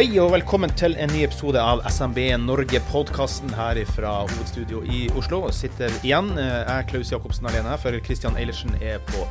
Hei og velkommen til en ny episode av SMB Norge-podkasten her fra hovedstudio i Oslo. Sitter igjen. Jeg er Klaus Jacobsen alene, for Christian Eilertsen er på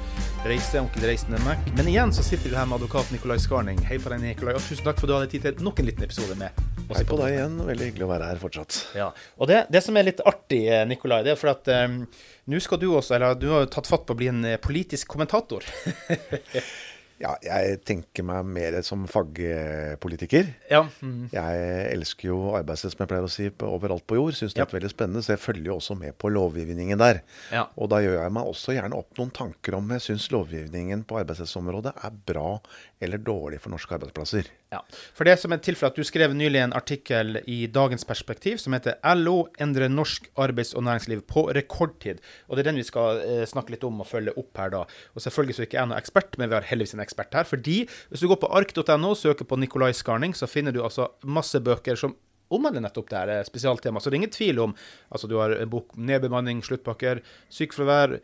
reise. Onkel Reisende Mac. Men igjen så sitter vi her med advokat Nikolai Skarning. Hei på deg, Nikolai. Og tusen takk for at du hadde tid til nok en liten episode med Hei på deg igjen. Veldig hyggelig å være her fortsatt. Ja, og det, det som er litt artig, Nikolai, det er for at um, nå skal du også, eller du har tatt fatt på å bli en politisk kommentator. Ja, jeg tenker meg mer som fagpolitiker. Ja. Mm. Jeg elsker jo arbeidsrett, som jeg pleier å si, overalt på jord. Syns det er Ja. veldig spennende, så jeg følger jo også med på lovgivningen der. Ja. Og da gjør jeg meg også gjerne opp noen tanker om jeg syns lovgivningen på arbeidsrettsområdet er bra eller dårlig for norske arbeidsplasser. Ja. For det som er tilfellet at Du skrev nylig en artikkel i Dagens Perspektiv som heter 'LO endrer norsk arbeids- og næringsliv på rekordtid'. Og Det er den vi skal eh, snakke litt om og følge opp her. da. Og Selvfølgelig så er ikke jeg noen ekspert, men vi har heldigvis en ekspert her. fordi Hvis du går på ark.no og søker på Nikolai Skarning, så finner du altså masse bøker som omhandler nettopp det her eh, spesialtemaet. Så det er ingen tvil om altså Du har en bok om nedbemanning, sluttpakker, sykefravær.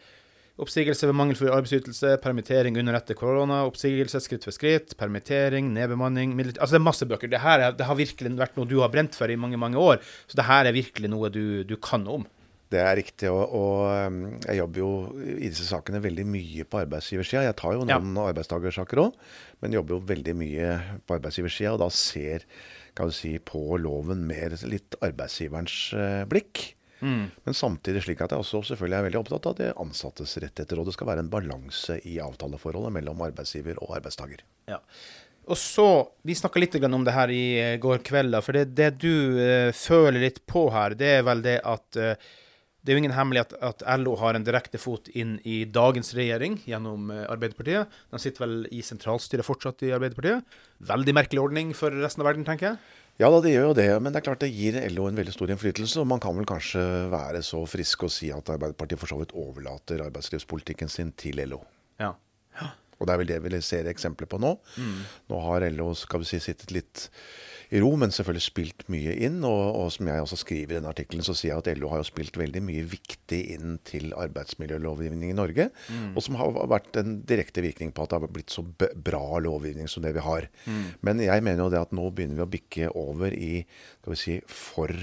Oppsigelse ved mangelfull arbeidsytelse, permittering under etter korona, oppsigelse skritt for skritt, permittering, nedbemanning midlertidig Altså det er masse bøker. Det her er, det har virkelig vært noe du har brent for i mange mange år. Så det her er virkelig noe du, du kan om. Det er riktig, og, og um, jeg jobber jo i disse sakene veldig mye på arbeidsgiversida. Jeg tar jo Ja. noen arbeidstakersaker òg, men jobber jo veldig mye på arbeidsgiversida. Og da ser kan du si, på loven mer litt arbeidsgiverens eh, blikk. Men samtidig slik at jeg også selvfølgelig er veldig opptatt av de ansattes rettigheter. Og det skal være en balanse i avtaleforholdet mellom arbeidsgiver og arbeidstaker. Ja. Og så, Vi snakka litt om det her i eh, går kveld. for det, det du uh, føler litt på her, det er vel det at uh, det er jo ingen hemmelighet at LO har en direkte fot inn i dagens regjering gjennom Arbeiderpartiet. De sitter vel i sentralstyret fortsatt i Arbeiderpartiet. Veldig merkelig ordning for resten av verden, tenker jeg. Ja da, det gjør jo det, men det er klart det gir LO en veldig stor innflytelse. Og man kan vel kanskje være så frisk å si at Arbeiderpartiet for så vidt overlater arbeidslivspolitikken sin til LO. Ja. Og det er vel det vi ser eksempler på nå. Nå har LO skal vi si, sittet litt i ro, men selvfølgelig spilt mye inn. Og, og som jeg også skriver i denne artikkelen, så sier jeg at LO har jo spilt veldig mye viktig inn til arbeidsmiljølovgivning i Norge. Og som har vært en direkte virkning på at det har blitt så bra lovgivning som det vi har. Men jeg mener jo det at nå begynner vi å bikke over i skal vi si, for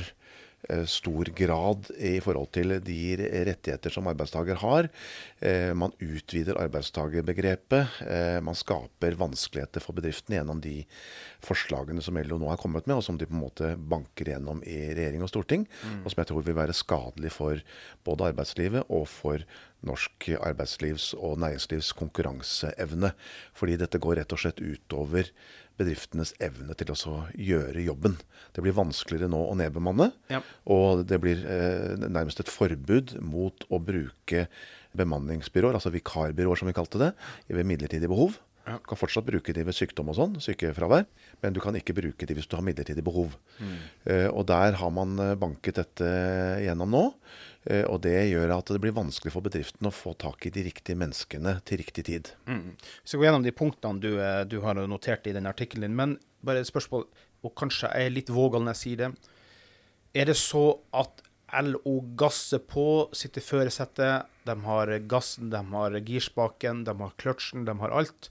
stor grad i forhold til de rettigheter som arbeidstaker har. Eh, Man utvider arbeidstakerbegrepet. Eh, Man skaper vanskeligheter for bedriftene gjennom de forslagene som LO nå har kommet med, og som de på en måte banker gjennom i regjering og storting. Og som jeg tror vil være skadelig for både arbeidslivet og for norsk arbeidslivs- og næringslivs konkurranseevne. Fordi dette går rett og slett utover bedriftenes evne til å gjøre jobben. Det blir vanskeligere nå å nedbemanne. Ja. Og det blir eh, nærmest et forbud mot å bruke bemanningsbyråer, altså vikarbyråer som vi kalte det, ved midlertidig behov. Du kan fortsatt bruke de ved sykdom og sånn, sykefravær, men du kan ikke bruke de hvis du har midlertidig behov. Eh, og der har man eh, banket dette gjennom nå. Uh, og det gjør at det blir vanskelig for bedriften å få tak i de riktige menneskene til riktig tid. Mm. Vi skal gå gjennom de punktene du, du har notert i den artikkelen din. Men bare et spørsmål, og kanskje jeg er litt vågal når jeg sier det. Er det så at LO gasser på, sitter i førersetet, de har gassen, de har girspaken, de har kløtsjen, de har alt.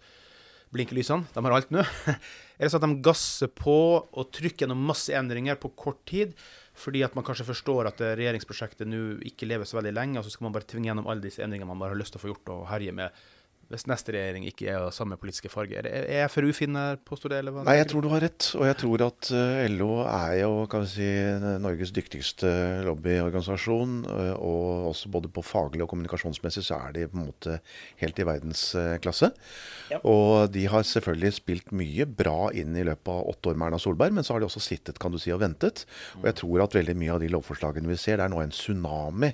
Blinkelysene, de har alt nå. Er det sånn at de gasser på og trykker gjennom masse endringer på kort tid, fordi at man kanskje forstår at regjeringsprosjektet nå ikke lever så veldig lenge, og så skal man bare tvinge gjennom alle disse endringene man bare har lyst til å få gjort, og herje med hvis neste regjering ikke er av samme politiske farge. Er, for ufin her, påstår det? Eller hva? Nei, jeg tror du har rett. Og jeg tror at eh, LO er jo kan vi si, Norges dyktigste lobbyorganisasjon. eh, Og også både på faglig og kommunikasjonsmessig så er de på en måte helt i verdensklasse. Ja. Og de har selvfølgelig spilt mye bra inn i løpet av åtte år med Erna Solberg, men så har de også sittet kan du si, og ventet. Og jeg tror at veldig mye av de lovforslagene vi ser, det er nå en tsunami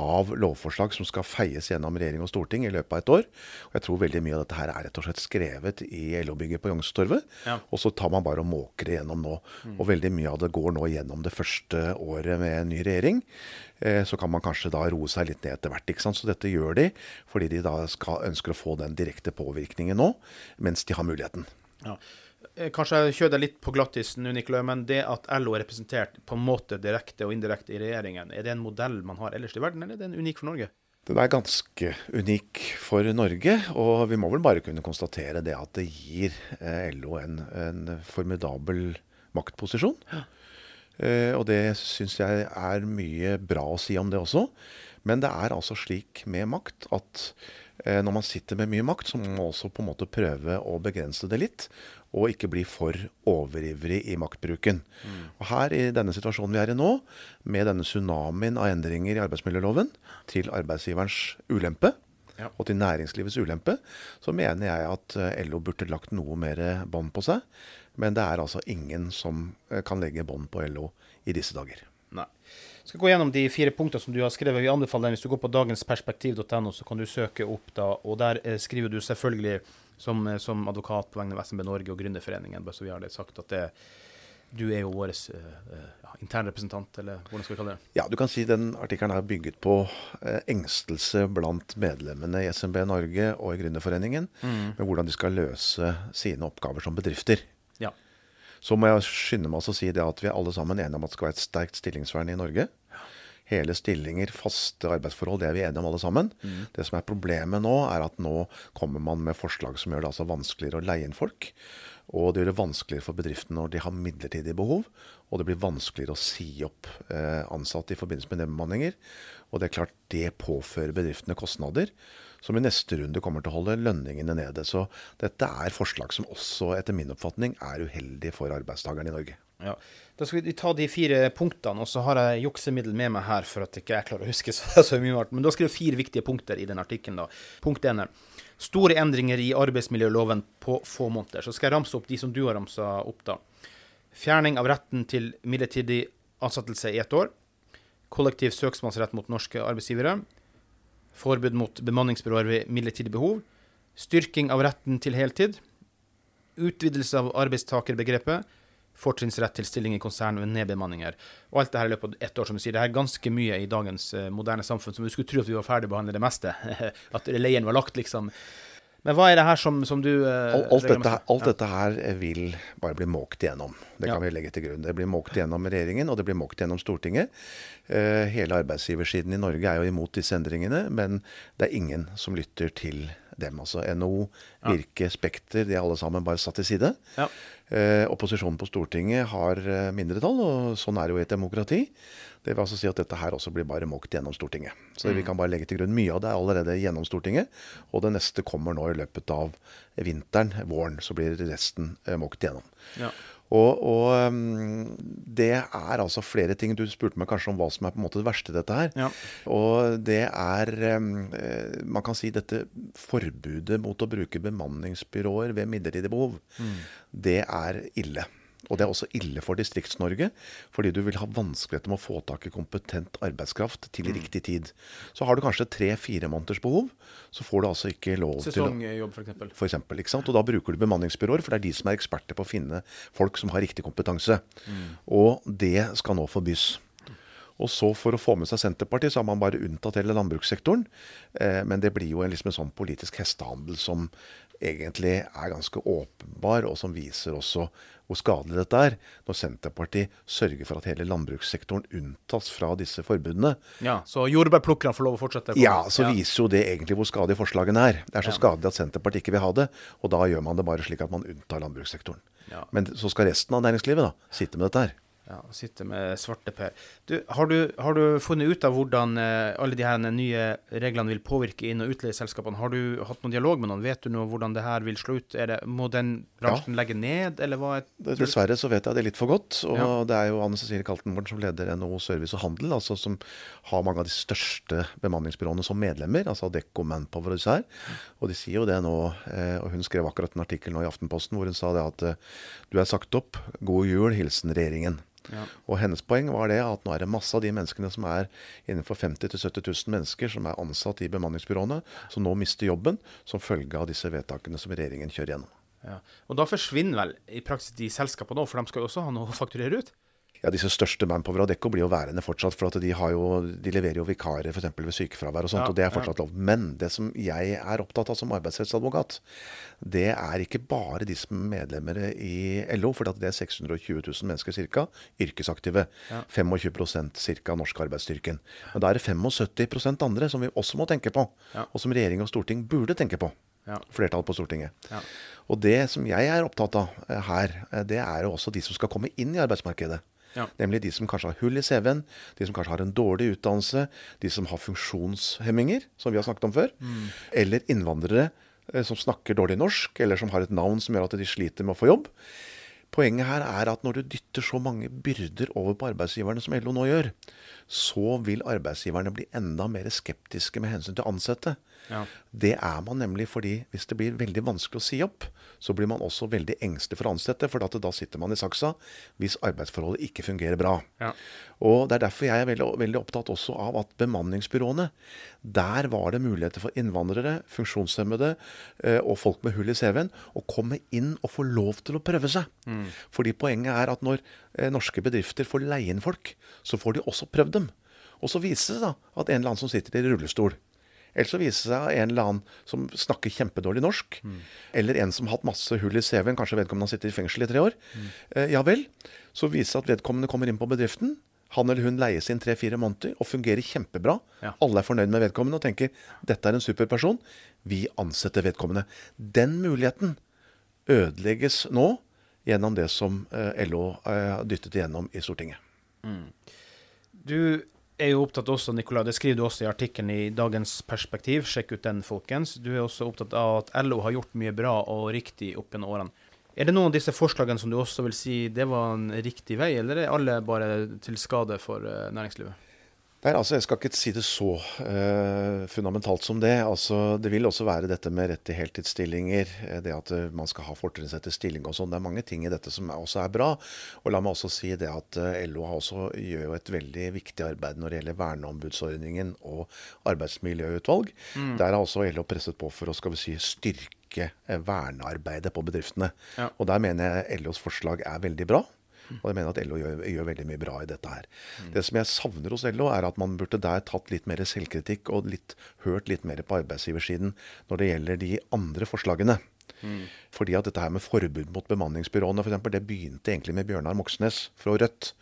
av lovforslag som skal feies gjennom regjering og storting i løpet av et år. Og jeg tror veldig mye av dette her er rett og slett skrevet i LO-bygget på Youngstorget. Ja. Og så tar man bare og måker det gjennom nå. Og veldig mye av det går nå gjennom det første året med en ny regjering. Eh, så kan man kanskje da roe seg litt ned etter hvert. ikke sant? Så dette gjør de fordi de da skal, ønsker å få den direkte påvirkningen nå, mens de har muligheten. Ja. Eh, Kanskje jeg kjører litt på glattis nå, Nikolai, men det at LO er representert på en måte direkte og indirekte i regjeringen, er det en modell man har ellers i verden, eller er den unik for Norge? Den er ganske unik for Norge, og vi må vel bare kunne konstatere det at det gir eh, LO en, en formidabel maktposisjon. Eh, og det syns jeg er mye bra å si om det også. Men det er altså slik med makt at når man sitter med mye makt, så må man også på en måte prøve å begrense det litt. Og ikke bli for overivrig i maktbruken. Og her i denne situasjonen vi er i nå, med denne tsunamien av endringer i arbeidsmiljøloven til arbeidsgiverens ulempe, Ja. og til næringslivets ulempe, så mener jeg at eh, LO burde lagt noe mer bånd på seg. Men det er altså ingen som eh, kan legge bånd på LO i disse dager. Nei. Skal gå gjennom de fire punktene som du har skrevet. Vi anbefaler den. Hvis du går på dagensperspektiv.no, så kan du søke opp da. Og der eh, skriver du selvfølgelig som, eh, som advokat på vegne av SMB Norge og Gründerforeningen, bare så vi har det sagt at det, du er jo vår uh, ja, internrepresentant, eller hvordan skal vi kalle det? Ja, du kan si den artikkelen er bygget på eh, engstelse blant medlemmene i SMB Norge og i Gründerforeningen, med hvordan de skal løse sine oppgaver som bedrifter. Ja. Så må jeg skynde meg å si det at vi er alle sammen enige om at det skal være et sterkt stillingsvern i Norge. Hele stillinger, faste arbeidsforhold, det er vi enige om alle sammen. Det som er problemet nå, er at nå kommer man med forslag som gjør det altså vanskeligere å leie inn folk. Og det gjør det vanskeligere for bedriftene når de har midlertidige behov. Og det blir vanskeligere å si opp eh, ansatte i forbindelse med nedbemanninger. Og det er klart det påfører bedriftene kostnader, som i neste runde kommer til å holde lønningene nede. Så dette er forslag som også, etter min oppfatning, er uheldig for arbeidstakerne i Norge. Ja. Da skal vi ta de fire punktene, og så har jeg juksemiddel med meg her for at ikke jeg klarer å huske så, så mye. rart. Men da har skrevet fire viktige punkter i den artikkelen. Punkt er Store endringer i arbeidsmiljøloven på få måneder. Så skal jeg ramse opp de som du har ramsa opp, da. Fjerning av retten til midlertidig ansettelse i ett år. Kollektiv søksmålsrett mot norske arbeidsgivere. Forbud mot bemanningsbyråer ved midlertidig behov. Styrking av retten til heltid. Utvidelse av arbeidstakerbegrepet. Fortrinnsrett til stilling i konsern ved nedbemanninger. Og alt det her i løpet av ett år, som du sier. Det er ganske mye i dagens eh, moderne samfunn som vi skulle tro at vi var ferdig å behandle det meste. at leiren var lagt, liksom. Men hva er det her som, som du eh, Alt, alt, dette, alt Ja. dette her vil bare bli måkt igjennom. Det kan Ja. vi legge til grunn. Det blir måkt gjennom regjeringen, og det blir måkt gjennom Stortinget. Eh, hele arbeidsgiversiden i Norge er jo imot disse endringene, men det er ingen som lytter til dem. Altså NHO, Virke, Spekter, de er alle sammen bare satt til side. Ja. Eh, opposisjonen på Stortinget har eh, mindretall, og sånn er det jo i et demokrati. Det vil altså si at dette her også blir bare måkt gjennom Stortinget. Så vi kan bare legge til grunn mye av det er allerede gjennom Stortinget. Og det neste kommer nå i løpet av vinteren, våren. Så blir resten eh, måkt gjennom. Ja. Og, og ehm, det er altså flere ting. Du spurte meg kanskje om hva som er på en måte det verste i dette her. Ja. Og det er ehm, eh, Man kan si dette forbudet mot å bruke bemanningsbyråer ved midlertidig behov. Det er ille. Og det er også ille for Distrikts-Norge, fordi du vil ha vanskeligheter med å få tak i kompetent arbeidskraft til riktig tid. Så har du kanskje tre-fire måneders behov, så får du altså ikke lov til å Sesongjobb, f.eks. for eksempel, ikke sant? Og da bruker du bemanningsbyråer, for det er de som er eksperter på å finne folk som har riktig kompetanse. Og det skal nå forbys. Og så For å få med seg Senterpartiet, så har man bare unntatt hele landbrukssektoren. Eh, men det blir jo en, liksom en sånn politisk hestehandel som egentlig er ganske åpenbar, og som viser også hvor skadelig dette er. Når Senterpartiet sørger for at hele landbrukssektoren unntas fra disse forbudene. Ja, så jordbærplukkerne får lov å fortsette? Ja, så viser jo det egentlig hvor skadelig forslagene er. Det er så Ja. skadelig at Senterpartiet ikke vil ha det, og da gjør man det bare slik at man unntar landbrukssektoren. Ja. Men så skal resten av næringslivet da sitte med dette her. Ja, Sitte med svarteper. Du, har, du, har du funnet ut av hvordan eh, alle de her nye reglene vil påvirke inn- og utleieselskapene? Har du hatt noen dialog med noen? Vet du noe hvordan det her vil slå ut? Er det, må den bransjen legge ned, eller hva? Er, Dessverre så vet jeg det litt for godt. Og Ja. det er jo Anne Cecilie Kaltenborg som leder NHO Service og Handel, altså som har mange av de største bemanningsbyråene som medlemmer, altså Adecco, Manpower og disse her. Og de sier jo det nå, eh, og hun skrev akkurat en artikkel nå i Aftenposten hvor hun sa det at eh, du er sagt opp, god jul, hilsen regjeringen. Ja. Og hennes poeng var det at nå er det masse av de menneskene som er innenfor 50 000-70 000 mennesker som er ansatt i bemanningsbyråene, som nå mister jobben som følge av disse vedtakene som regjeringen kjører gjennom. ja. Og da forsvinner vel i praksis de selskapene òg, for de skal jo også ha noe å fakturere ut? Ja, disse største Manpower og Adecco blir jo værende fortsatt, for at de, har jo, de leverer jo vikarer f.eks. ved sykefravær og sånt, Ja, og det er ja. fortsatt lov. Men det som jeg er opptatt av som arbeidsrettsadvokat, det er ikke bare de som er medlemmer i LO, for det er 620 000 mennesker ca. yrkesaktive. Ja. 25 ca. norsk arbeidsstyrken. Men da er det 75% andre som vi også må tenke på, Ja. og som regjering og storting burde tenke på. Ja. Flertall på Stortinget. Ja. Og det som jeg er opptatt av eh, her, eh, det er jo også de som skal komme inn i arbeidsmarkedet. Ja. Nemlig de som kanskje har hull i CV-en, de som kanskje har en dårlig utdannelse, de som har funksjonshemminger, som vi har snakket om før, eller innvandrere eh, som snakker dårlig norsk, eller som har et navn som gjør at de sliter med å få jobb. Poenget her er at når du dytter så mange byrder over på arbeidsgiverne som LO nå gjør, så vil arbeidsgiverne bli enda mer skeptiske med hensyn til å ansette. Ja. Det er man nemlig fordi hvis det blir veldig vanskelig å si opp, så blir man også veldig engstelig for å ansette, for da sitter man i saksa hvis arbeidsforholdet ikke fungerer bra. Ja. Og Det er derfor jeg er veldig, veldig opptatt også av at bemanningsbyråene, der var det muligheter for innvandrere, funksjonshemmede eh, og folk med hull i CV-en å komme inn og få lov til å prøve seg. Fordi poenget er at når eh, norske bedrifter får leie inn folk, så får de også prøvd dem. Og så viser det seg da at en eller annen som sitter i rullestol, eller så viser det seg en eller annen som snakker kjempedårlig norsk. Eller en som har hatt masse hull i CV-en, kanskje vedkommende har sittet i fengsel i tre år. Eh, ja vel. Så viser det seg at vedkommende kommer inn på bedriften. Han eller hun leies inn tre-fire måneder og fungerer kjempebra. Ja. Alle er fornøyd med vedkommende og tenker dette er en superperson. Vi ansetter vedkommende. Den muligheten ødelegges nå gjennom det som eh, LO eh, har dyttet igjennom i Stortinget. Du er jo opptatt også, Nicolai, det skriver du også i artikkelen i Dagens Perspektiv, sjekk ut den, folkens. Du er også opptatt av at LO har gjort mye bra og riktig opp gjennom årene. Er det noen av disse forslagene som du også vil si det var en riktig vei, eller er alle bare til skade for eh, næringslivet? Nei, altså Jeg skal ikke si det så uh, fundamentalt som det. Altså Det vil også være dette med rett til heltidsstillinger. eh, Det at eh, man skal ha fortrinnsrett stilling og sånn. Det er mange ting i dette som også er bra. Og la meg også si det at LO også, gjør jo et veldig viktig arbeid når det gjelder verneombudsordningen og arbeidsmiljøutvalg. Der har også LO presset på for å skal vi si, styrke vernearbeidet på bedriftene. Ja. Og der mener jeg LOs forslag er veldig bra. Og jeg mener at LO gjør, gjør veldig mye bra i dette her. Det som jeg savner hos LO, er at man burde der tatt litt mer selvkritikk og litt, hørt litt mer på arbeidsgiversiden når det gjelder de andre forslagene. Fordi at dette her med forbud mot bemanningsbyråene, for eksempel, det begynte egentlig med Bjørnar Moxnes fra Rødt,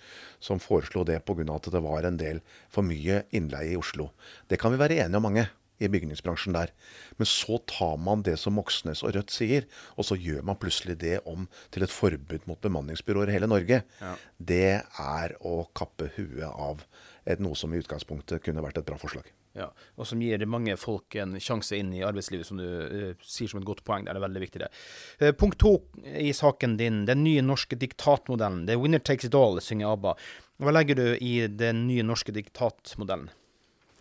som foreslo det pga. at det var en del for mye innleie i Oslo. Det kan vi være enige om mange i bygningsbransjen der. Men så tar man det som Moxnes og Rødt sier, og så gjør man plutselig det om til et forbud mot bemanningsbyråer i hele Norge. Ja. Det er å kappe huet av et, noe som i utgangspunktet kunne vært et bra forslag. Ja, og som gir mange folk en sjanse inn i arbeidslivet, som du uh, sier som et godt poeng. Det er veldig viktig, det. Uh, punkt to i saken din, den nye norske diktatmodellen. Det er 'winner takes it all', synger ABBA. Hva legger du i den nye norske diktatmodellen?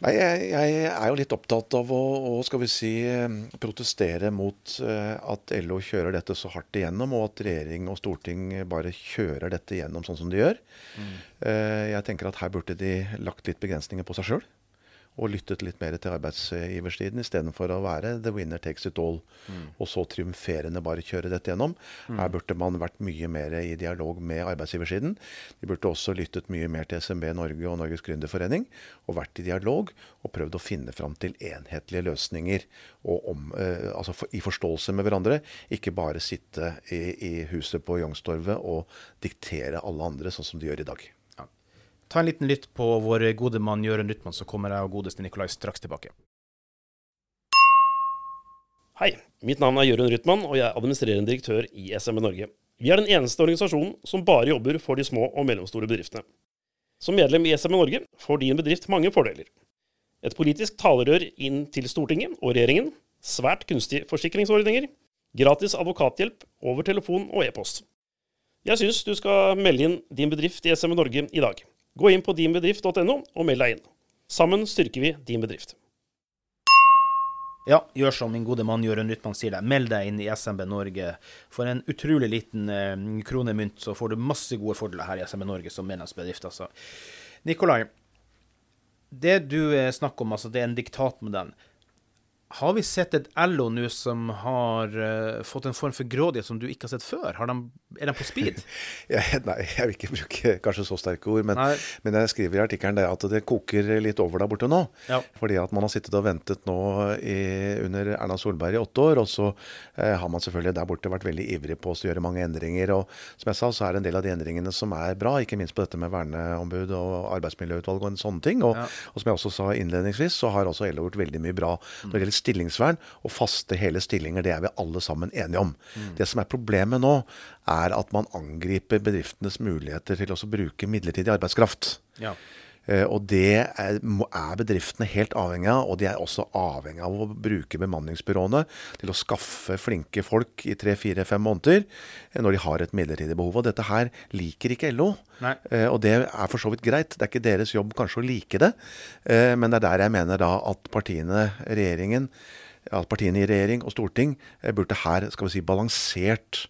Nei, jeg, jeg er jo litt opptatt av å, å skal vi si, eh, protestere mot eh, at LO kjører dette så hardt igjennom, og at regjering og storting bare kjører dette igjennom sånn som de gjør. Mm. Jeg tenker at her burde de lagt litt begrensninger på seg sjøl. Og lyttet litt mer til arbeidsgiversiden istedenfor å være the winner takes it all. Og så triumferende bare kjøre dette gjennom. Her burde man vært mye mer i dialog med arbeidsgiversiden. De burde også lyttet mye mer til SMB Norge og Norges Gründerforening. Og vært i dialog og prøvd å finne fram til enhetlige løsninger. Og om, eh, altså for, i forståelse med hverandre. Ikke bare sitte i, i huset på Youngstorget og diktere alle andre sånn som de gjør i dag. Ta en liten lytt på vår gode mann Jørund Rytman, så kommer jeg og godeste Nikolai straks tilbake. Hei, mitt navn er Jørund Rytman, og jeg er administrerende direktør i SMB Norge. Vi er den eneste organisasjonen som bare jobber for de små og mellomstore bedriftene. Som medlem i SMN Norge får din bedrift mange fordeler. Et politisk talerør inn til Stortinget og regjeringen, svært kunstige forsikringsordninger, gratis advokathjelp over telefon og e-post. Jeg syns du skal melde inn din bedrift i SMN Norge i dag. Gå inn på dinbedrift.no og meld deg inn. Sammen styrker vi din bedrift. Ja, gjør som min gode mann Jørund Rytman sier deg. Meld deg inn i SMB Norge. For en utrolig liten eh, kronemynt så får du masse gode fordeler her i SMB Norge som medlemsbedrift. Altså. Nikolai, det du eh, snakker om, altså det er en diktatmodell. Har vi sett et LO nå som har uh, fått en form for grådighet som du ikke har sett før? Har de, er de på speed? ja, nei, jeg vil ikke bruke kanskje så sterke ord, men, men jeg skriver i artikkelen at det koker litt over der borte nå. Ja. Fordi at man har sittet og ventet nå i, under Erna Solberg i åtte år, og så eh, har man selvfølgelig der borte vært veldig ivrig på å gjøre mange endringer. Og som jeg sa, så er det en del av de endringene som er bra, ikke minst på dette med verneombud og arbeidsmiljøutvalg og en sånne ting. Og, ja. og som jeg også sa innledningsvis, så har også LO gjort veldig mye bra når det gjelder stillingsvern og faste hele stillinger. Det er vi alle sammen enige om. Mm. Det som er problemet nå, er at man angriper bedriftenes muligheter til å bruke midlertidig arbeidskraft. Ja. Uh, og det er, bedriftene helt avhengig av, og de er også avhengig av å bruke bemanningsbyråene til å skaffe flinke folk i tre-fire-fem måneder uh, når de har et midlertidig behov. Og dette her liker ikke LO. Nei. og det er for så vidt greit. Det er ikke deres jobb kanskje å like det, men det er der jeg mener da at partiene, regjeringen, at partiene i regjering og storting burde her skal vi si, balansert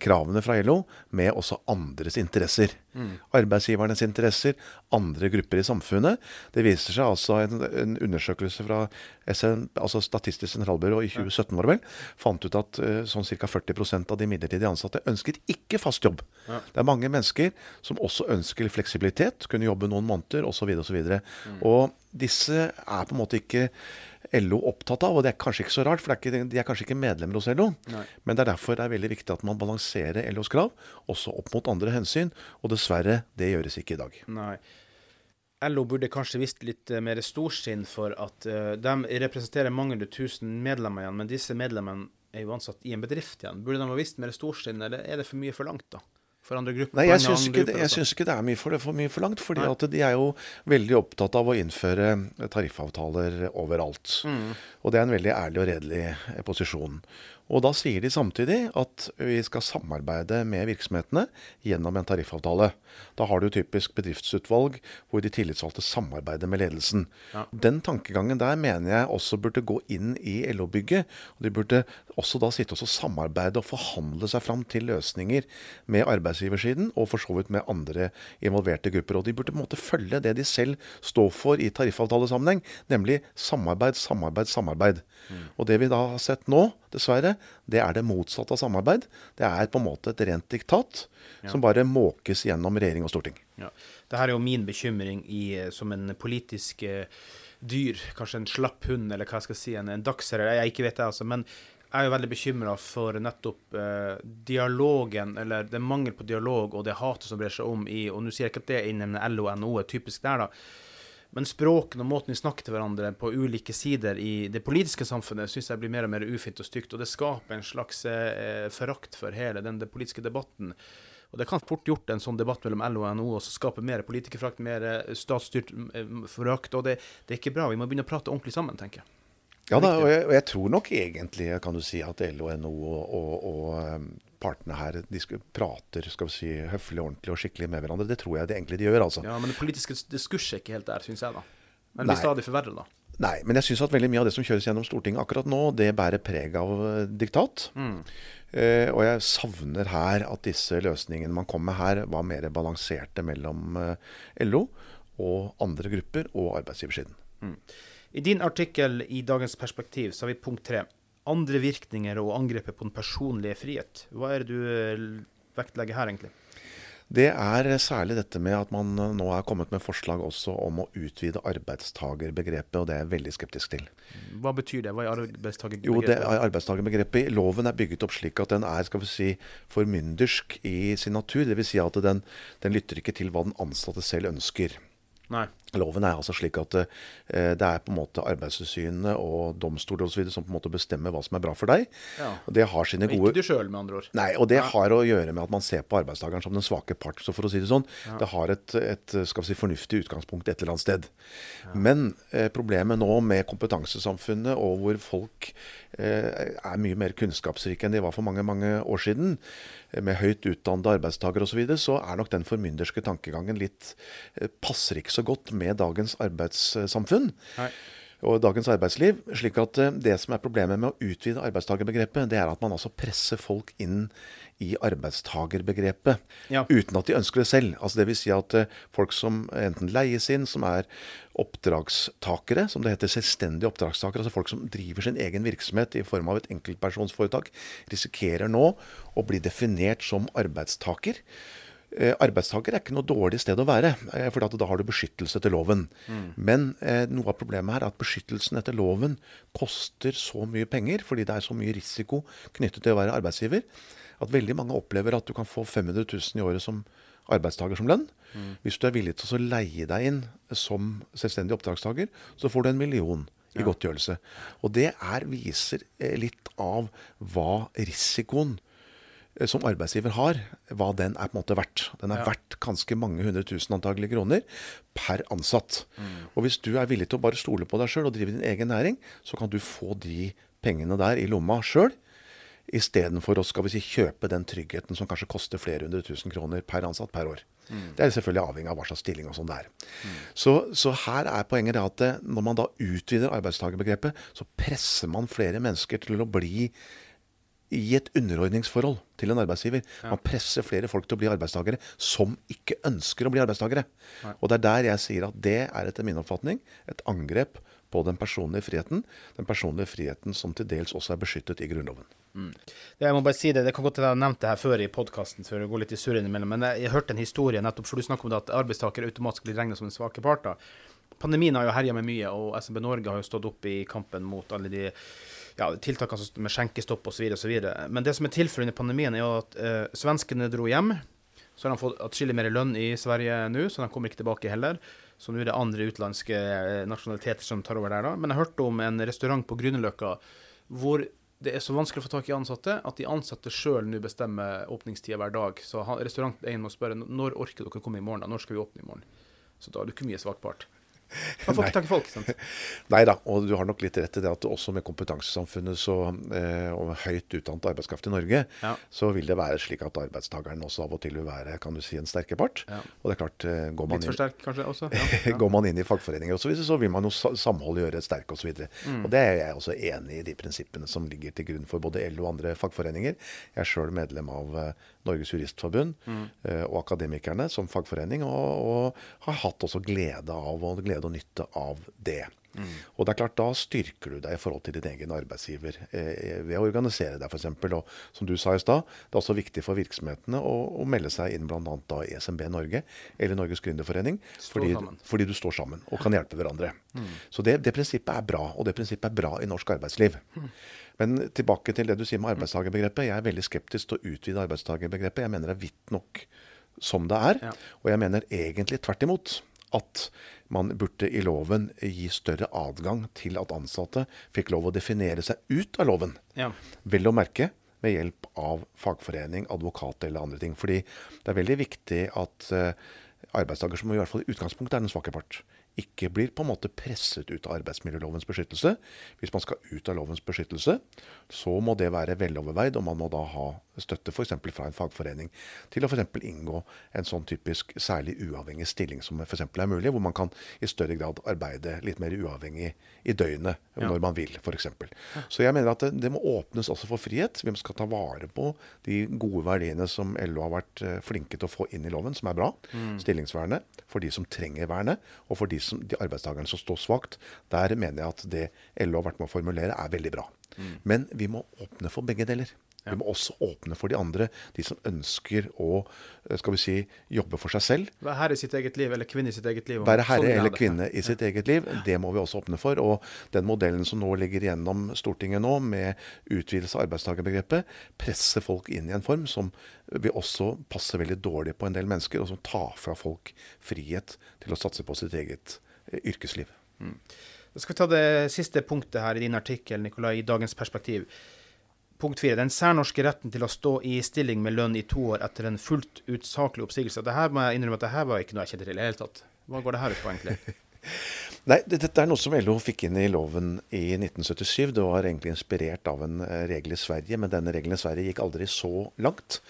kravene fra LO med også andres interesser. Mm. Arbeidsgivernes interesser, andre grupper i samfunnet. Det viser seg altså en, en undersøkelse fra SN, altså Statistisk sentralbyrå i 2017 var det vel, fant ut at uh, sånn ca. 40% av de midlertidig ansatte ønsket ikke fast jobb. Ja. Det er mange mennesker som også ønsker fleksibilitet, kunne jobbe noen måneder osv. Så mm. og disse er på en måte ikke LO opptatt av. Og det er kanskje ikke så rart, for er ikke, de er kanskje ikke medlemmer hos LO. Nei. Men det er derfor det er veldig viktig at man balanserer LOs krav også opp mot andre hensyn. Og dessverre, det gjøres ikke i dag. Nei. LO burde kanskje visst litt uh, mer storsinn for at uh, de representerer mange tusen medlemmer igjen, men disse medlemmene er jo ansatt i en bedrift igjen. Burde de ha visst mer storsinn, eller er det for mye forlangt, da? for andre grupper? Nei, jeg syns ikke, ikke, det er mye for, for mye forlangt. fordi at de er jo veldig opptatt av å innføre tariffavtaler overalt. Mm. Og det er en veldig ærlig og redelig posisjon. Og da sier de samtidig at vi skal samarbeide med virksomhetene gjennom en tariffavtale. Da har du typisk bedriftsutvalg hvor de tillitsvalgte samarbeider med ledelsen. Ja. Den tankegangen der mener jeg også burde gå inn i LO-bygget. og De burde også da sitte og samarbeide og forhandle seg fram til løsninger med arbeidsgiversiden og for så vidt med andre involverte grupper. Og de burde på en måte følge det de selv står for i tariffavtalesammenheng, nemlig samarbeid, samarbeid, samarbeid. Mm. Og det vi da har sett nå, dessverre, det er det motsatte av samarbeid. Det er på en måte et rent diktat ja. som bare måkes gjennom regjering og storting. Ja. Det her er jo min bekymring i, eh, som en politisk uh, dyr, kanskje en slapp hund, eller hva jeg skal si, en, en dagsherre, jeg ikke vet det, altså. men jeg er jo veldig bekymra for nettopp eh, dialogen, eller det mangel på dialog og det hatet som brer seg om i Og nå sier jeg ikke at det innen LO og NHO er typisk der, da. Men språken og måten vi snakker til hverandre på ulike sider i det politiske samfunnet, syns jeg blir mer og mer ufint og stygt. Og det skaper en slags eh, forakt for hele den, den, politiske debatten. Og det kan fort gjort en sånn debatt mellom LO og NHO og skape mer politikerforakt, mer eh, statsstyrt eh, forakt. Og det, det, er ikke bra. Vi må begynne å prate ordentlig sammen, tenker jeg. Ja, da, og, jeg, og, jeg, tror nok egentlig kan du si at LO, NHO og, og, og um, partene her de prater skal vi si, høflig, ordentlig og skikkelig med hverandre. Det tror jeg det egentlig de gjør. altså. Ja, Men det politiske diskurset er ikke helt der, syns jeg. da. Men blir stadig forverret, da. Nei, men jeg syns at veldig mye av det som kjøres gjennom Stortinget akkurat nå, det bærer preg av eh, diktat. Mm. Eh, og jeg savner her at disse løsningene man kom med her, var mer balanserte mellom eh, LO og andre grupper og arbeidsgiversiden. Mm. I din artikkel i Dagens Perspektiv så har vi punkt tre andre virkninger og angrepet på den personlige frihet. Hva er det du eh, vektlegger her, egentlig? Det er særlig dette med at man nå er kommet med forslag også om å utvide arbeidstagerbegrepet, og det er jeg veldig skeptisk til. Hva betyr det? Hva er arbeidstagerbegrepet? Jo, det er arbeidstagerbegrepet Loven er bygget opp slik at den er skal vi si, formyndersk i sin natur. Dvs. Si at den, den lytter ikke til hva den ansatte selv ønsker. Nei. Loven er altså slik at eh, det er på en måte Arbeidstilsynet og domstoler osv. som på en måte bestemmer hva som er bra for deg. Ja. Og det har sine Og gode Ikke du sjøl, med andre ord. Nei, og det har å gjøre med at man ser på arbeidstakeren som den svake part. Så for å si det sånn, det har et, et skal vi si, fornuftig utgangspunkt et eller annet sted. Men eh, problemet nå med kompetansesamfunnet, og hvor folk eh, er mye mer kunnskapsrike enn de var for mange mange år siden, med høyt utdannede arbeidstakere osv., så, videre, så er nok den formynderske tankegangen litt eh, passer ikke så godt med dagens arbeidssamfunn Nei. Og dagens arbeidsliv. slik at eh, Det som er problemet med å utvide arbeidstakerbegrepet, det er at man altså presser folk inn i arbeidstakerbegrepet Ja. uten at de ønsker det selv. Altså det vil si at eh, folk som enten leies inn, som er oppdragstakere, som det heter selvstendige oppdragstakere, altså folk som driver sin egen virksomhet i form av et enkeltpersonsforetak, risikerer nå å bli definert som arbeidstaker. Eh, arbeidstaker er ikke noe dårlig sted å være, eh, for da har du beskyttelse etter loven. Men eh, noe av problemet her er at beskyttelsen etter loven koster så mye penger, fordi det er så mye risiko knyttet til å være arbeidsgiver, at veldig mange opplever at du kan få 500 000 i året som arbeidstaker som lønn. Hvis du er villig til å leie deg inn som selvstendig oppdragstaker, så får du en million i godtgjørelse. Og det er, viser litt av hva risikoen eh, som arbeidsgiver har, hva den er på en måte verdt. Den er Ja. verdt ganske mange hundre tusen antagelig kroner per ansatt. Og hvis du er villig til å bare stole på deg sjøl og drive din egen næring, så kan du få de pengene der i lomma sjøl. Istedenfor å skal vi si, kjøpe den tryggheten som kanskje koster flere hundre tusen kroner per ansatt per år. Det er selvfølgelig avhengig av hva slags stilling og sånn det er. Så, så her er poenget det at eh, når man da utvider arbeidstakerbegrepet, så presser man flere mennesker til å bli i et underordningsforhold til en arbeidsgiver. Man presser flere folk til å bli arbeidstakere som ikke ønsker å bli arbeidstakere. Og det er der jeg sier at det er etter min oppfatning et angrep på den personlige friheten. Den personlige friheten som til dels også er beskyttet i Grunnloven. Det, jeg må bare si det, det kan godt hende jeg har nevnt det her før i podkasten, før jeg går litt i surr innimellom, men jeg, jeg hørte en historie nettopp, for du snakker om det at arbeidstakere automatisk blir regnet som den svake parter. Pandemien har jo herja med mye, og SMB Norge har jo stått opp i kampen mot alle de ja, tiltakene med skjenkestopp osv. Men det som er tilfellet under pandemien, er jo at eh, svenskene dro hjem. Så har de fått atskillig mer lønn i Sverige nå, så de kommer ikke tilbake heller. Så nå er det andre utenlandske eh, nasjonaliteter som tar over der, da. Men jeg hørte om en restaurant på Grünerløkka hvor det er så vanskelig å få tak i ansatte at de ansatte sjøl nå bestemmer åpningstida hver dag. Så restauranteieren må spørre når orker dere komme i morgen, da? Når skal vi åpne i morgen? Så da er du ikke mye svak part. Man får ikke tak i folk, sant. Nei da, og du har nok litt rett i det at også med kompetansesamfunnet så, eh, og høyt utdannet arbeidskraft i Norge, Ja. så vil det være slik at arbeidstakeren også av og til vil være kan du si, en sterke part. Ja. Og det er klart, eh, går man Litt for sterk, kanskje, også? Ja. Går man inn i fagforeninger osv., så, videre, så vil man jo samholdet gjøre sterke osv. Og, Mm. og det er jeg også enig i de prinsippene som ligger til grunn for både LO og andre fagforeninger. Jeg er sjøl medlem av eh, Norges Juristforbund Mm. og Akademikerne som fagforening, og, og har hatt også glede av og glede og nytte av det. Mm. Og det er klart, Da styrker du deg i forhold til din egen arbeidsgiver eh, ved å organisere deg f.eks. Og som du sa i stad, det er også viktig for virksomhetene å, å melde seg inn bl.a. i SMB Norge eller Norges Gründerforening. Fordi, fordi du står sammen og kan hjelpe hverandre. Så det, det prinsippet er bra, og det prinsippet er bra i norsk arbeidsliv. Men tilbake til det du sier med arbeidstakerbegrepet. Jeg er veldig skeptisk til å utvide arbeidstakerbegrepet. Jeg mener det er vidt nok som det er. Ja. Og jeg mener egentlig tvert imot at man burde i loven gi større adgang til at ansatte fikk lov å definere seg ut av loven. Ja. Vel å merke med hjelp av fagforening, advokat eller andre ting. Fordi det er veldig viktig at eh, arbeidstaker, som i hvert fall i utgangspunktet er den svake part, ikke blir på en måte presset ut av arbeidsmiljølovens beskyttelse. Hvis man skal ut av lovens beskyttelse, så må det være veloverveid, og man må da ha støtte f.eks. fra en fagforening til å f.eks. inngå en sånn typisk særlig uavhengig stilling som f.eks. er mulig, hvor man kan i større grad arbeide litt mer uavhengig i døgnet Ja. når man vil, f.eks. Så jeg mener at det, det må åpnes også for frihet. Vi skal ta vare på de gode verdiene som LO har vært eh, flinke til å få inn i loven, som er bra. Stillingsvernet for de som trenger vernet, og for de, som, de arbeidstakerne som står svakt. Der mener jeg at det LO har vært med å formulere, er veldig bra. Men vi må åpne for begge deler. Vi må også åpne for de andre, de som ønsker å eh, skal vi si, jobbe for seg selv. Være herre i sitt eget liv, eller kvinne i sitt eget liv. Være sånn herre vil eller kvinne i sitt eget liv, det må vi også åpne for. Og den modellen som nå ligger gjennom Stortinget nå, med utvidelse av arbeidstakerbegrepet, presser folk inn i en form som vil også passe veldig dårlig på en del mennesker, og som tar fra folk frihet til å satse på sitt eget yrkesliv. yrkesliv. Da skal vi ta det siste punktet her i din artikkel, Nikolai, i dagens perspektiv. Punkt fire. Den særnorske retten til å stå i stilling med lønn i to år etter en fullt ut saklig oppsigelse. Det her må jeg innrømme at det her var ikke noe jeg kjente til i det hele tatt. Hva går det her ut på, egentlig? Nei, dette er noe som LO fikk inn i loven i 1977. Det var egentlig inspirert av en eh, regel i Sverige, men denne regelen i Sverige gikk aldri så langt.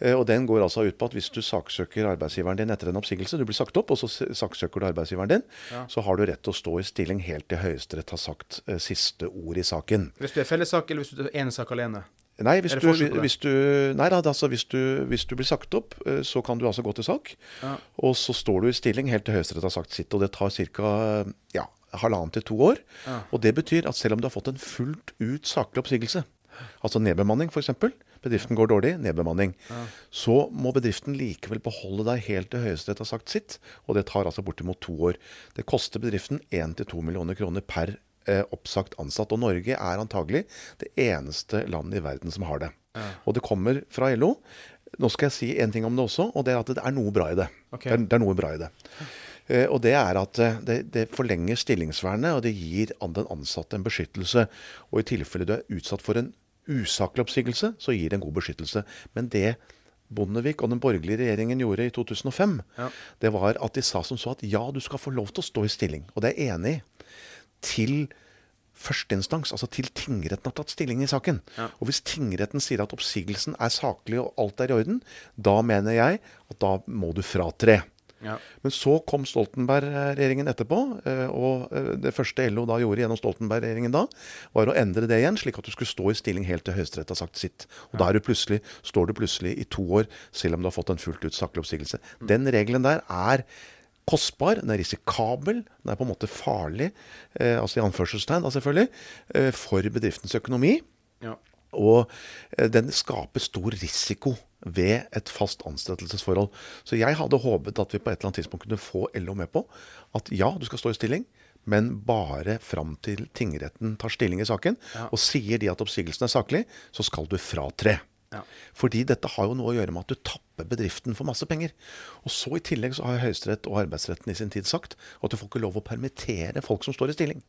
Eh, Og Den går altså ut på at hvis du saksøker arbeidsgiveren din etter en oppsigelse, du blir sagt opp, og så saksøker du arbeidsgiveren din, Ja. så har du rett til å stå i stilling helt til Høyesterett har sagt eh, siste ord i saken. Hvis du er fellessak, eller hvis du er enesak alene? Nei, hvis du, hvis du, nei da, altså hvis du, hvis du blir sagt opp, eh, så kan du altså gå til sak. Ja. Og så står du i stilling helt til Høyesterett har sagt sitt. Og det tar ca. Ja, halvannen til to år. Ja. Og det betyr at selv om du har fått en fullt ut saklig oppsigelse, altså nedbemanning f.eks., bedriften går dårlig, nedbemanning, så må bedriften likevel beholde deg helt til Høyesterett har sagt sitt. Og det tar altså bortimot to år. Det koster bedriften 1-2 millioner kroner per eh, oppsagt ansatt. Og Norge er antagelig det eneste landet i verden som har det. Og det kommer fra LO. Nå skal jeg si en ting om det også, og det er at det er noe bra i det. Okay. Det, er, det er noe bra i det. Eh, og det er at eh, det, det forlenger stillingsvernet, og det gir den ansatte en beskyttelse. Og i tilfelle du er utsatt for en usaklig oppsigelse, så gir det en god beskyttelse. Men det Bondevik og den borgerlige regjeringen gjorde i 2005, Ja. det var at de sa som så at ja, du skal få lov til å stå i stilling. Og det er jeg enig i. Til førsteinstans, altså til tingretten har tatt stilling i saken. Ja. Og hvis tingretten sier at oppsigelsen er saklig og alt er i orden, da mener jeg at da må du fratre. Ja. Men så kom Stoltenberg-regjeringen etterpå, eh, og eh, det første LO da gjorde gjennom Stoltenberg-regjeringen da, var å endre det igjen, slik at du skulle stå i stilling helt til Høyesterett har sagt sitt. Og da er du plutselig, står du plutselig i to år, selv om du har fått en fullt ut saklig oppsigelse. Den regelen der er kostbar, den er risikabel, den er på en måte farlig, eh, altså i anførselstegn da selvfølgelig, eh, for bedriftens økonomi. Ja. Og eh, den skaper stor risiko ved et fast ansettelsesforhold. Så jeg hadde håpet at vi på et eller annet tidspunkt kunne få LO med på at ja, du skal stå i stilling, men bare fram til tingretten tar stilling i saken. Ja. Og sier de at oppsigelsen er saklig, så skal du fratre. Ja. Fordi dette har jo noe å gjøre med at du tapper bedriften for masse penger. Og så i tillegg så har Høyesterett og arbeidsretten i sin tid sagt at du får ikke lov å permittere folk som står i stilling.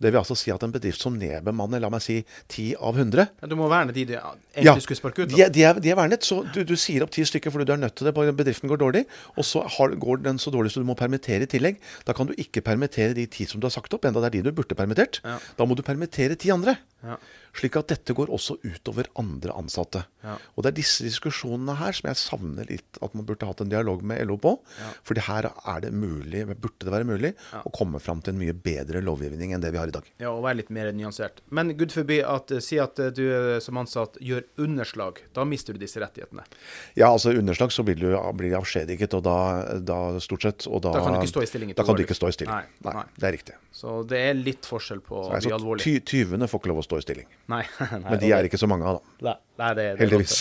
Det vil altså si at en bedrift som nedbemanner, la meg si 10 av 100 Ja, Du må verne de du egentlig skulle sparke ut. de, er- de, er, de er vernet. Så du, du sier opp ti stykker fordi du er nødt til det. bare Bedriften går dårlig. Og så har, går den så dårlig så du må permittere i tillegg. Da kan du ikke permittere de ti som du har sagt opp, enda det er de du burde permittert. Ja. Da må du permittere ti andre. Ja. Slik at dette går også utover andre ansatte. Ja. Og det er disse diskusjonene her som jeg savner litt at man burde hatt en dialog med LO på. Ja. Fordi her er det mulig, burde det være mulig å komme fram til en mye bedre lovgivning enn det vi har i dag. Ja, og være litt mer nyansert. Men gud forby at eh, si at eh, du eh, som ansatt gjør underslag. Da mister du disse rettighetene. Ja, altså underslag så blir du blir avskjediget, og da, da stort sett og da, Da kan du ikke stå i stilling Da kan du ikke stå i stilling. Nei, Nei, nei. det er riktig. Så det er litt forskjell på Nei, de så alvorlige. tyvene får ikke lov å stå i stilling. Nei, nei, Men de er ikke så mange av, da. Nei, nei, det, det Heldigvis.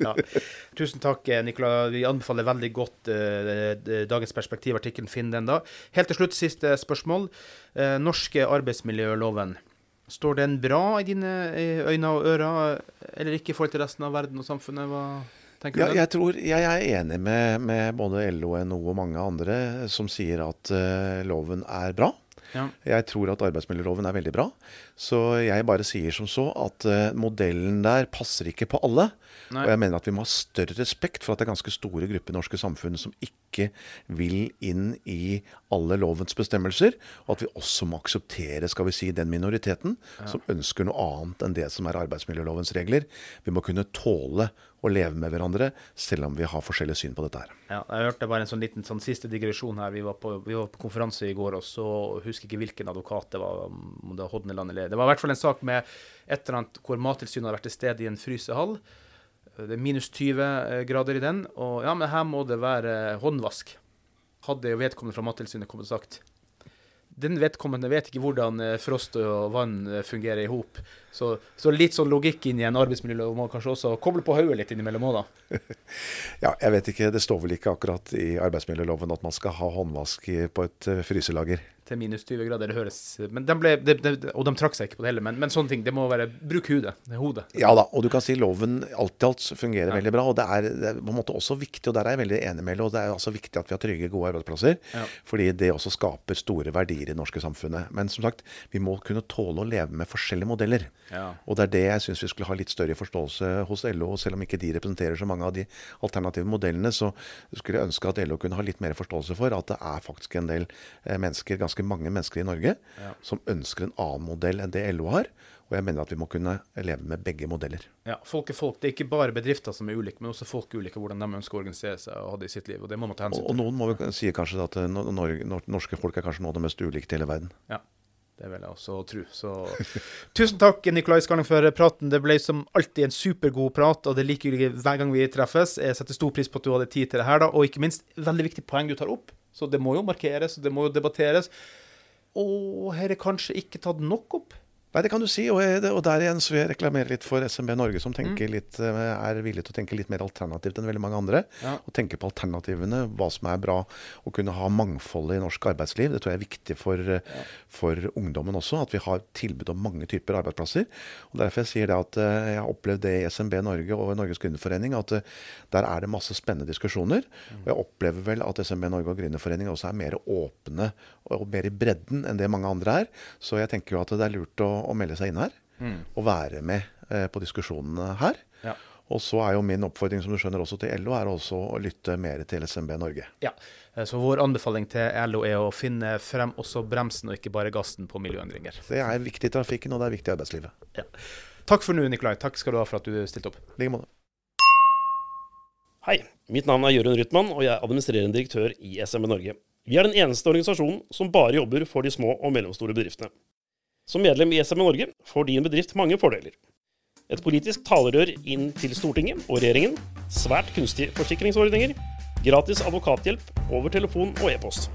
Ja. Tusen takk, eh, Nicolai. Vi anbefaler veldig godt d- dagens perspektivartikkelen. Finn den da. Helt til slutt, siste spørsmål. Eh, norske arbeidsmiljøloven. Står den bra i dine øyne og ører, eller ikke i forhold til resten av verden og samfunnet? Hva tenker Ja, du? jeg tror jeg er enig med, med både LO, NHO og mange andre som sier at uh, loven er bra. Ja. Jeg tror at arbeidsmiljøloven er veldig bra. Så jeg bare sier som så at eh, modellen der passer ikke på alle. Nei. Og jeg mener at vi må ha større respekt for at det er ganske store grupper i norske samfunn som ikke vil inn i alle lovens bestemmelser, og at vi også må akseptere skal vi si, den minoriteten som ønsker noe annet enn det som er arbeidsmiljølovens regler. Vi må kunne tåle å leve med hverandre, selv om vi har forskjellig syn på dette her. Ja, jeg hørte bare en sånn liten sånn siste digresjon her. Vi var, på, vi var på konferanse i går, og så husker ikke hvilken advokat det var. om det var Hodneland eller Det var i hvert fall en sak med et eller annet hvor Mattilsynet hadde vært til stede i en frysehall. Det er minus 20 grader i den, og ja, men her må det være håndvask. Hadde jo vedkommende fra Mattilsynet kommet og sagt. Den vedkommende vet ikke hvordan eh, frost og vann eh, fungerer i hop. Så, så litt sånn logikk inn i en arbeidsmiljølov må kanskje også koble på hodet litt innimellom òg, da. Ja, jeg vet ikke. Det står vel ikke akkurat i arbeidsmiljøloven at man skal ha håndvask på et eh, fryselager. Til minus 20 grader, det høres Men de ble, de, de, Og de trakk seg ikke på det heller, men, men sånne ting. Det må være Bruk hodet. Det hodet. Ja da, og du kan si loven alt i alt fungerer veldig bra. Og det er, det er på en måte også viktig, og der er jeg veldig enig med Lo, det er også viktig at vi har trygge, gode arbeidsplasser. Ja. Fordi det også skaper store verdier i det norske samfunnet. Men som sagt, vi må kunne tåle å leve med forskjellige modeller. Ja. Og det er det jeg syns vi skulle ha litt større forståelse hos LO. Selv om ikke de representerer så mange av de alternative modellene, så skulle jeg ønske at LO kunne ha litt mer forståelse for at det er faktisk en del eh, mennesker, ganske mange mennesker i Norge, som ønsker en annen modell enn det LO har. Og jeg mener at vi må kunne leve med begge modeller. Ja, folk er folk. Det er ikke bare bedrifter som er ulike, men også folk er ulike hvordan de ønsker å organisere seg og ha det i sitt liv. Og det må man ta hensyn til. og og noen må vel si kanskje at eh, norske folk er kanskje noe av det mest ulike i hele verden. Ja, det vil jeg også tro. Så tusen takk, Nikolai Skarling, for praten. Det ble som alltid en supergod prat, og det er likegyldig hver gang vi treffes. Jeg setter stor pris på at du hadde tid til det her, da. Og ikke minst, veldig viktig poeng du tar opp. Så det må jo markeres, det må jo debatteres. Og her er kanskje ikke tatt nok opp. Nei, det kan du si. Og, og der igjen så vil jeg reklamere litt for SMB Norge, som tenker litt, eh, er villig til å tenke litt mer alternativt enn veldig mange andre. Ja. Og tenke på alternativene, hva som er bra. Å kunne ha mangfoldet i norsk arbeidsliv. Det tror jeg er viktig for, ja. for ungdommen også. At vi har tilbud om mange typer arbeidsplasser. Og Derfor jeg sier det at eh, jeg har opplevd det i SMB Norge og Norges Gründerforening, at eh, der er det masse spennende diskusjoner. Og jeg opplever vel at SMB Norge og Gründerforening også er mer åpne og mer i bredden enn det mange andre er. Så jeg tenker jo at det er lurt å, å melde seg inn her og være med eh, på diskusjonene her. Ja. Og så er jo min oppfordring som du skjønner også til LO, er også å lytte mer til SMB Norge. Ja. Eh, Så vår anbefaling til LO er å finne frem også bremsen, og ikke bare gassen på miljøendringer. Det er viktig i trafikken, og det er viktig i arbeidslivet. Ja. Takk for nå, Nikolai. Takk skal du ha for at du stilte opp. I like måte. Hei, mitt navn er Jørund Rytman, og jeg er administrerende direktør i SMB Norge. Vi er den eneste organisasjonen som bare jobber for de små og mellomstore bedriftene. Som medlem i SMN Norge får din bedrift mange fordeler. Et politisk talerør inn til Stortinget og regjeringen, svært kunstige forsikringsordninger, gratis advokathjelp over telefon og e-post.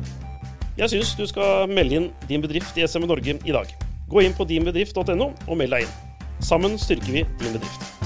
Jeg syns du skal melde inn din bedrift i SMN Norge i dag. Gå inn på dinbedrift.no og meld deg inn. Sammen styrker vi din bedrift.